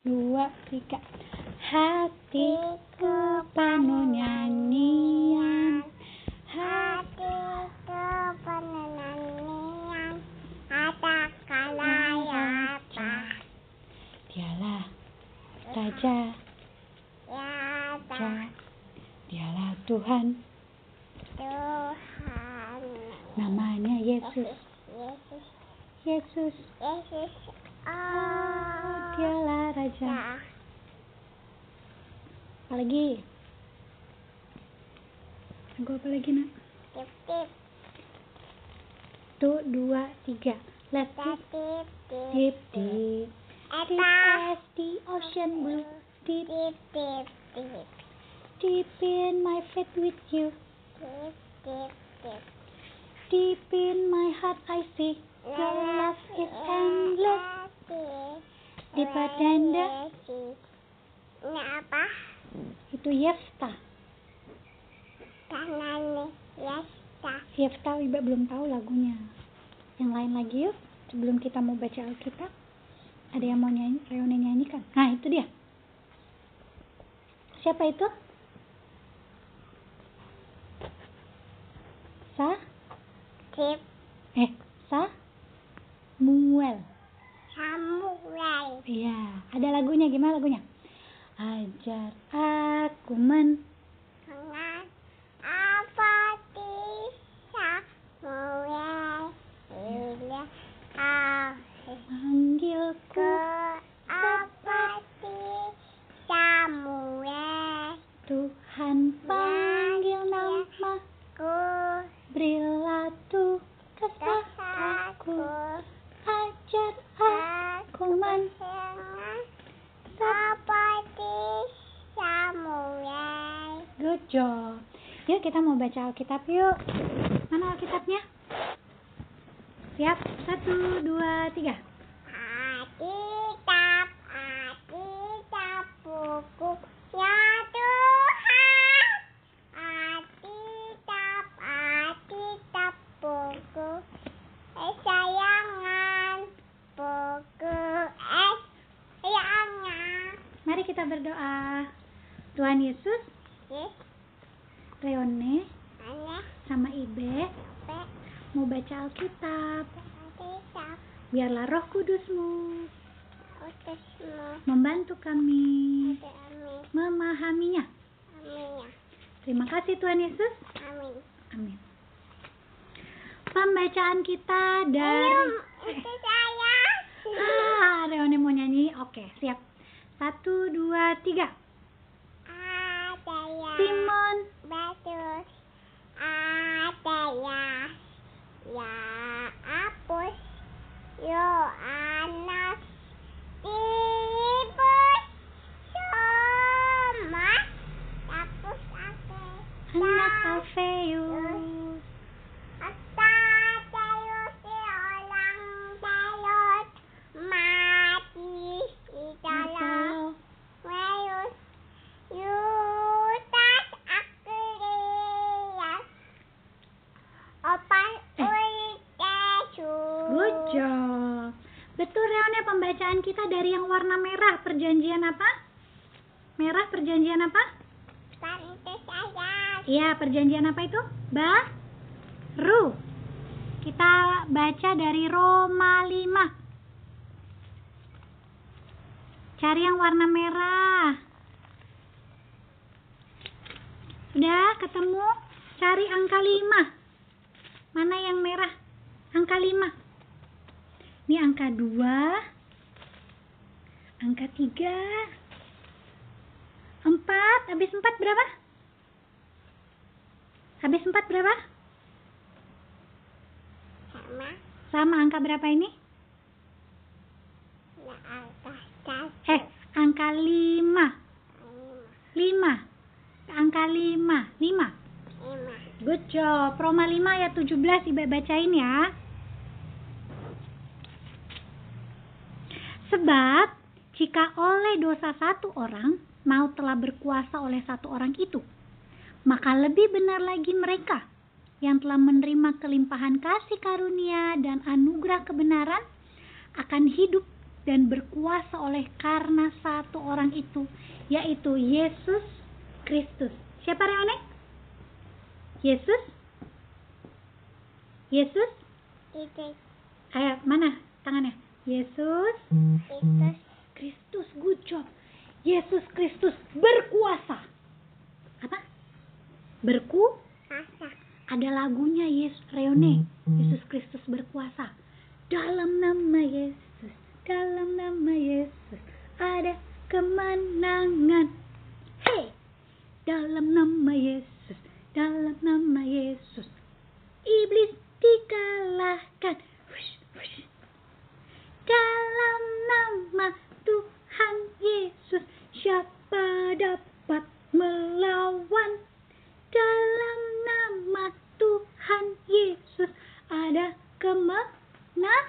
dua, tiga. Hatiku penuh nyanyian. Hatiku penuh nyanyian. Katakanlah ya apa Dialah Raja, Ya Raja. Dialah Tuhan. Tuhan Namanya Yesus. Yesus Yesus. Yesus Oh dialah Raja. ya Apa lagi? Lagu apa lagi nak? Tip tip Satu, dua, tiga. Let's tip deep, tip deep, deep. Deep Eta as the ocean blue. Deep, Tip tip tip deep in my faith with you. Tip tip tip Deep in my heart I see your love is endless. Than the Ini apa? itu Yefta. Tangan Yesta. Yefta Iba belum tahu lagunya. Yang lain lagi yuk sebelum kita mau baca Alkitab. Ada yang mau nyanyi, Reone nyanyikan. Nah itu dia. Siapa itu? Sa? Tip Eh, Sa? Muel. Samuel. Iya, ada lagunya. Gimana lagunya? Ajar aku men Dengan apa bisa mulai Bila kau manggilku ke apa bisa mulai Tuhan panggil nama Ku Berilah tugas aku padaku Ajar aku men Dengan seperti Samuel. Good job Yuk kita mau baca Alkitab yuk Mana Alkitabnya? Siap? Satu, dua, tiga Alkitab, Alkitab buku ya Tuhan. Alkitab, Alkitab buku kesayangan. Buku kesayangan. Mari kita berdoa Tuhan Yesus, Yes, Reone, sama Ibe mau baca Alkitab Biarlah roh kudusmu membantu kami Amin, memahaminya. amin, ya. Terima kasih Tuhan Yesus. amin. Amin. Pembacaan kita dari Ayo, itu saya. Ah, Reone mau nyanyi. Oke, siap. Satu, dua, tiga. Ya. Simon. Bagus. Ada ya. Ya, apus. Yohanes. Tibus. Sama. Apus ake. Anak Alfeus. Ata Deus di orang Deus. Mati di dalam. Wayus Yutas Akrias Opan Eh. Uitesu Good job. Betul Reone pembacaan kita dari yang warna merah. Perjanjian apa? Merah perjanjian apa? Tante saya Iya, perjanjian apa itu? Baru. Kita baca dari Roma 5. Cari yang warna merah. Udah ketemu? Cari angka 5. Mana yang merah? Angka 5. Ini angka 2. Angka 3. 4. Habis 4 berapa? Habis 4 berapa? sama Sama angka berapa ini? atas tas Eh, angka 5. 5. Angka 5. 5. lima Good job. Roma 5 ayat 17 Ibu bacain ya. Sebab jika oleh dosa satu orang mau telah berkuasa oleh satu orang itu, maka lebih benar lagi mereka yang telah menerima kelimpahan kasih karunia dan anugerah kebenaran akan hidup dan berkuasa oleh karena satu orang itu, yaitu Yesus Kristus. Siapa Reone? Yesus? Yesus? Itu. Ayo, mana tangannya? Yesus Itu. Kristus, good job. Yesus Kristus berkuasa. Apa? Berku? Rasa. Ada lagunya Yesus Reone. Yesus Kristus berkuasa. Dalam nama Yesus, dalam nama Yesus ada kemenangan. Hey, dalam nama Yesus, dalam nama Yesus iblis dikalahkan. Hush, hush. Dalam nama Tuhan Yesus siapa dapat melawan? Dalam nama Tuhan Yesus ada kemenangan.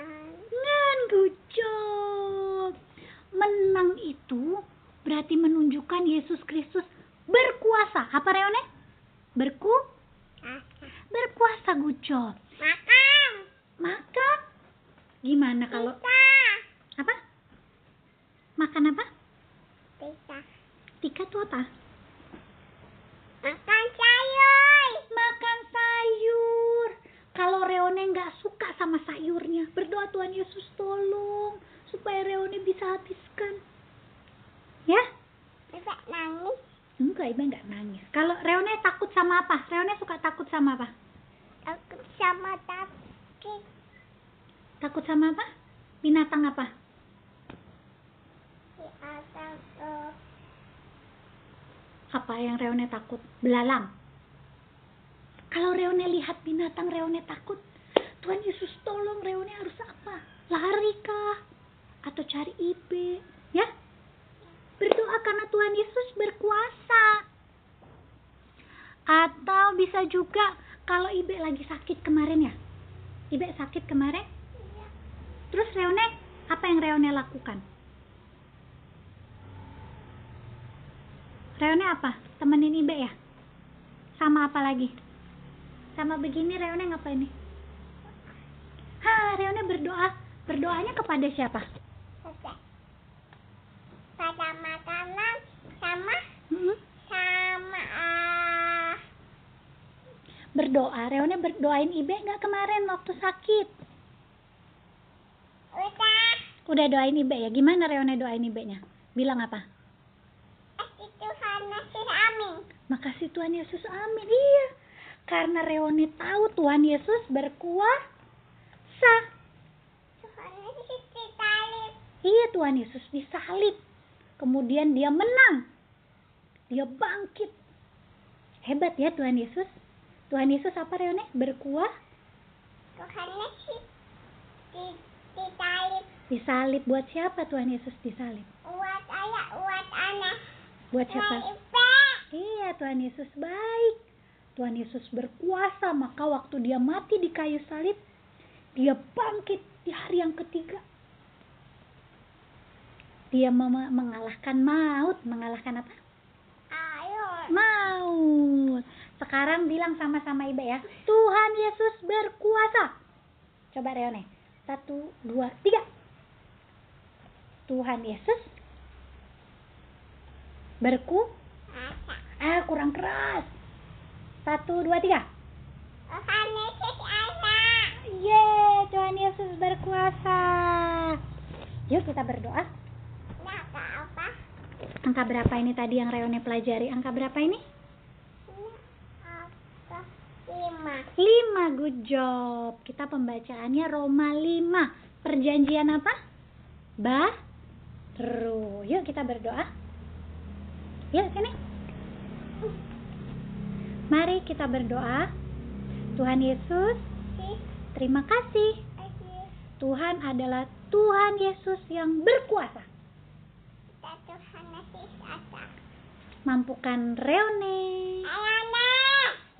An. Good job. Menang itu berarti menunjukkan Yesus Kristus berkuasa. Apa Reone? Berku? Rasa. Berkuasa good job. Makan. Maka gimana kalau Bisa. apa? Makan apa? Bisa. Tika tuh apa? Makan sayur. Makan sayur. Kalau Reone nggak suka sama sayurnya, berdoa Tuhan Yesus tolong supaya Reone bisa habiskan. Ya? Bisa nangis. Enggak, Ibu nggak nangis. Kalau Reone takut sama apa? Reone suka takut sama apa? Aku sama tapi. Takut sama apa? Binatang apa? Di atas tuh. Apa yang Reone takut? Belalang. Kalau Reone lihat binatang, Reone takut. Tuhan Yesus tolong Reone harus apa? Lari kah? Atau cari ibe? Ya? Berdoa karena Tuhan Yesus berkuasa. Atau bisa juga kalau ibe lagi sakit kemarin ya. Ibe sakit kemarin. Terus Reone, apa yang Reone lakukan? Reone apa? Temenin Ibe ya? Sama apa lagi? Sama begini Reone ngapain nih? Hah, Reone berdoa. Berdoanya kepada siapa? Pada makanan sama Hmm? sama ah Berdoa. Reone berdoain Ibe nggak kemarin waktu sakit? Udah doain Ibe ya? Gimana Reone doain Ibe-nya? Bilang apa? kasih Tuhan ngasih amin Makasih Tuhan Yesus, amin. Iya. Karena Reone tahu Tuhan Yesus berkuasa. Tuhan ngasih ditalip Iya Tuhan Yesus disalib. Kemudian dia menang. Dia bangkit. Hebat ya Tuhan Yesus. Tuhan Yesus apa Reone? Berkuah, Tuhan ngasih di ditalip disalib. Buat siapa Tuhan Yesus disalib? buat ayah buat anak Buat siapa? Iya Tuhan Yesus baik. Tuhan Yesus berkuasa. Maka waktu dia mati di kayu salib, dia bangkit di hari yang ketiga. Dia mengalahkan maut. Mengalahkan apa? ayo maut. Sekarang bilang sama-sama Ibe ya. Tuhan Yesus berkuasa. Coba Reone. Satu, dua, tiga. Tuhan Yesus berku. Ah, kurang keras. Satu, dua, tiga. Tuhan ngasih anak Yeay, Tuhan Yesus berkuasa. Yuk kita berdoa. apa Angka berapa ini tadi yang Reone pelajari? Angka berapa ini? lima 5 good job. Kita pembacaannya Roma 5. Perjanjian apa? Baru. Yuk kita berdoa. Yuk sini. Mari kita berdoa. Tuhan Yesus, terima kasih. Tuhan adalah Tuhan Yesus yang berkuasa. Mampukan Reone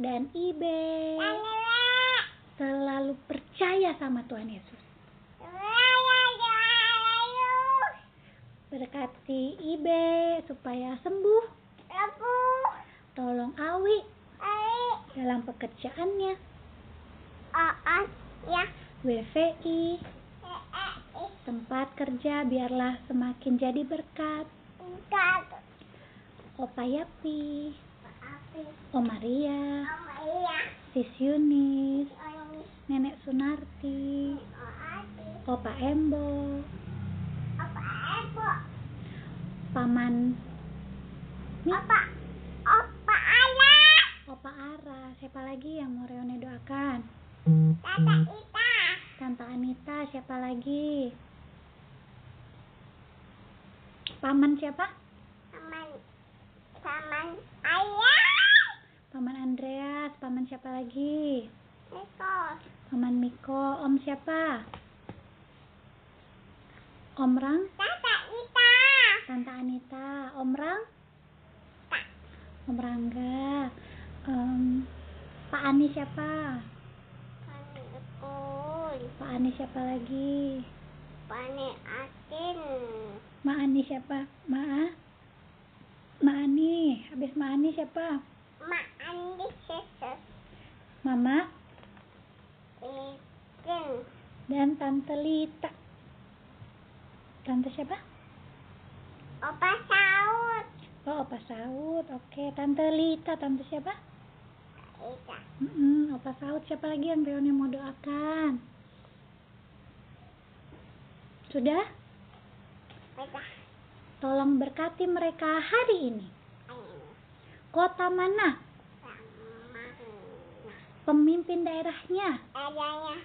dan Ibe selalu percaya sama Tuhan Yesus. Berkati Ibe supaya sembuh. Tolong Awi dalam pekerjaannya. ya WVI Tempat kerja biarlah semakin jadi berkat. Enggak. Opa Yapi, Api. Om Maria, Oma. Sis Yunis. Nenek Sunarti. Opa Embo? Paman Mi, Apa? Apa ayah? Opa Ara. Siapa lagi yang mau Reone doakan? Tata Ita. Tante Anita, siapa lagi? Paman siapa? Saman. Saman ayah. Paman Andreas, paman siapa lagi? Eko. Paman Miko, om siapa? Om Rang, Ita. Tante Anita, Om Rang, Tak. Om Rangga, Em, Pak Ani siapa? Pak Ani siapa lagi? Panik asin. Ma Ani siapa? Ma Ma Ani, habis Ma Ani siapa? Mak Andi sesus. Mama Ikin. dan Tante Lita. Tante siapa? Opa saut. Oh, Opa Saud. Oke, Tante Lita. Tante siapa? Ita. Mm-mm, Opa Saud. Siapa lagi yang Reone mau doakan? Sudah? Udah. Tolong berkati mereka hari ini. Kota mana? Pemimpin daerahnya? Adanya.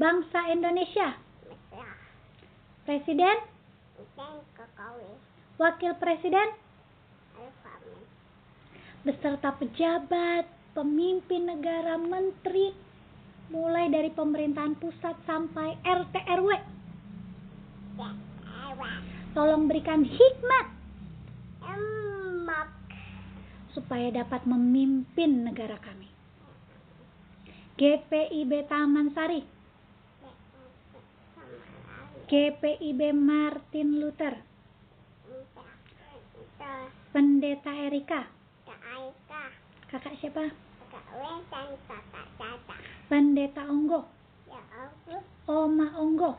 Bangsa Indonesia? Presiden? Wakil Presiden? Beserta pejabat, pemimpin negara, menteri, mulai dari pemerintahan pusat sampai RT RW. Ya. Tolong berikan hikmat supaya dapat memimpin negara kami. GPIB Taman Sari. GPIB Martin Luther. Pendeta Erika, kakak siapa? Pendeta Onggo, Ya Allah. Oma Onggo,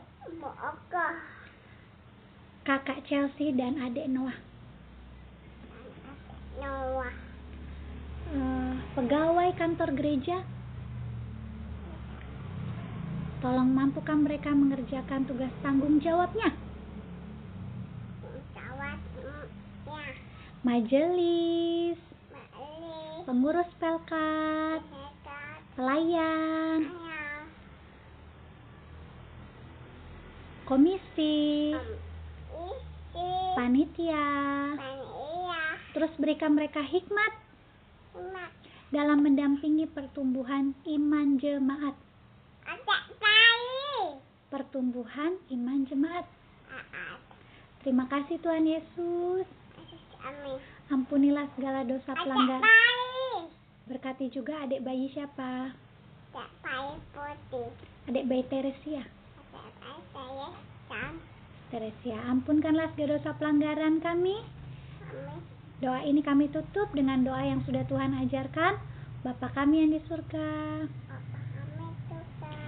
kakak Chelsea dan adik Noah. Noah. Eh, pegawai kantor gereja, tolong mampukan mereka mengerjakan tugas tanggung jawabnya. Ya. Majelis, pengurus pelkat, pelayan, Ayah. komisi, Om. Isi. panitia. Terus berikan mereka hikmat dalam mendampingi pertumbuhan iman jemaat. Ada bayi. Pertumbuhan iman jemaat. Aat. Terima kasih Tuhan Yesus. Amin. Ampunilah segala dosa pelanggaran. Berkati juga adik bayi siapa? Ada bayi putih. Adik bayi Teresia. Ada bayi. Teresia, ampunkanlah segala dosa pelanggaran kami. Amin. Doa ini kami tutup dengan doa yang sudah Tuhan ajarkan. Bapa kami yang di surga.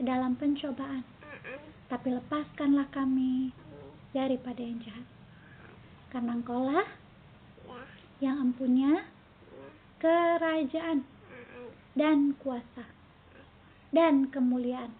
Ke dalam pencobaan, tapi lepaskanlah kami daripada yang jahat. Karena engkaulah Ya. yang empunya Ya. kerajaan dan kuasa dan kemuliaan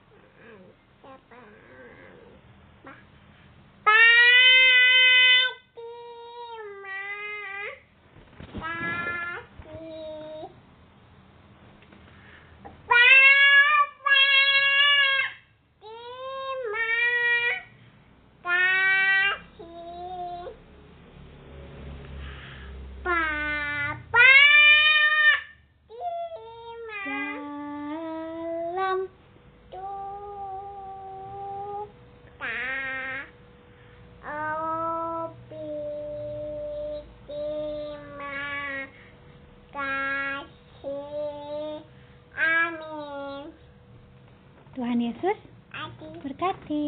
Yesus berkati.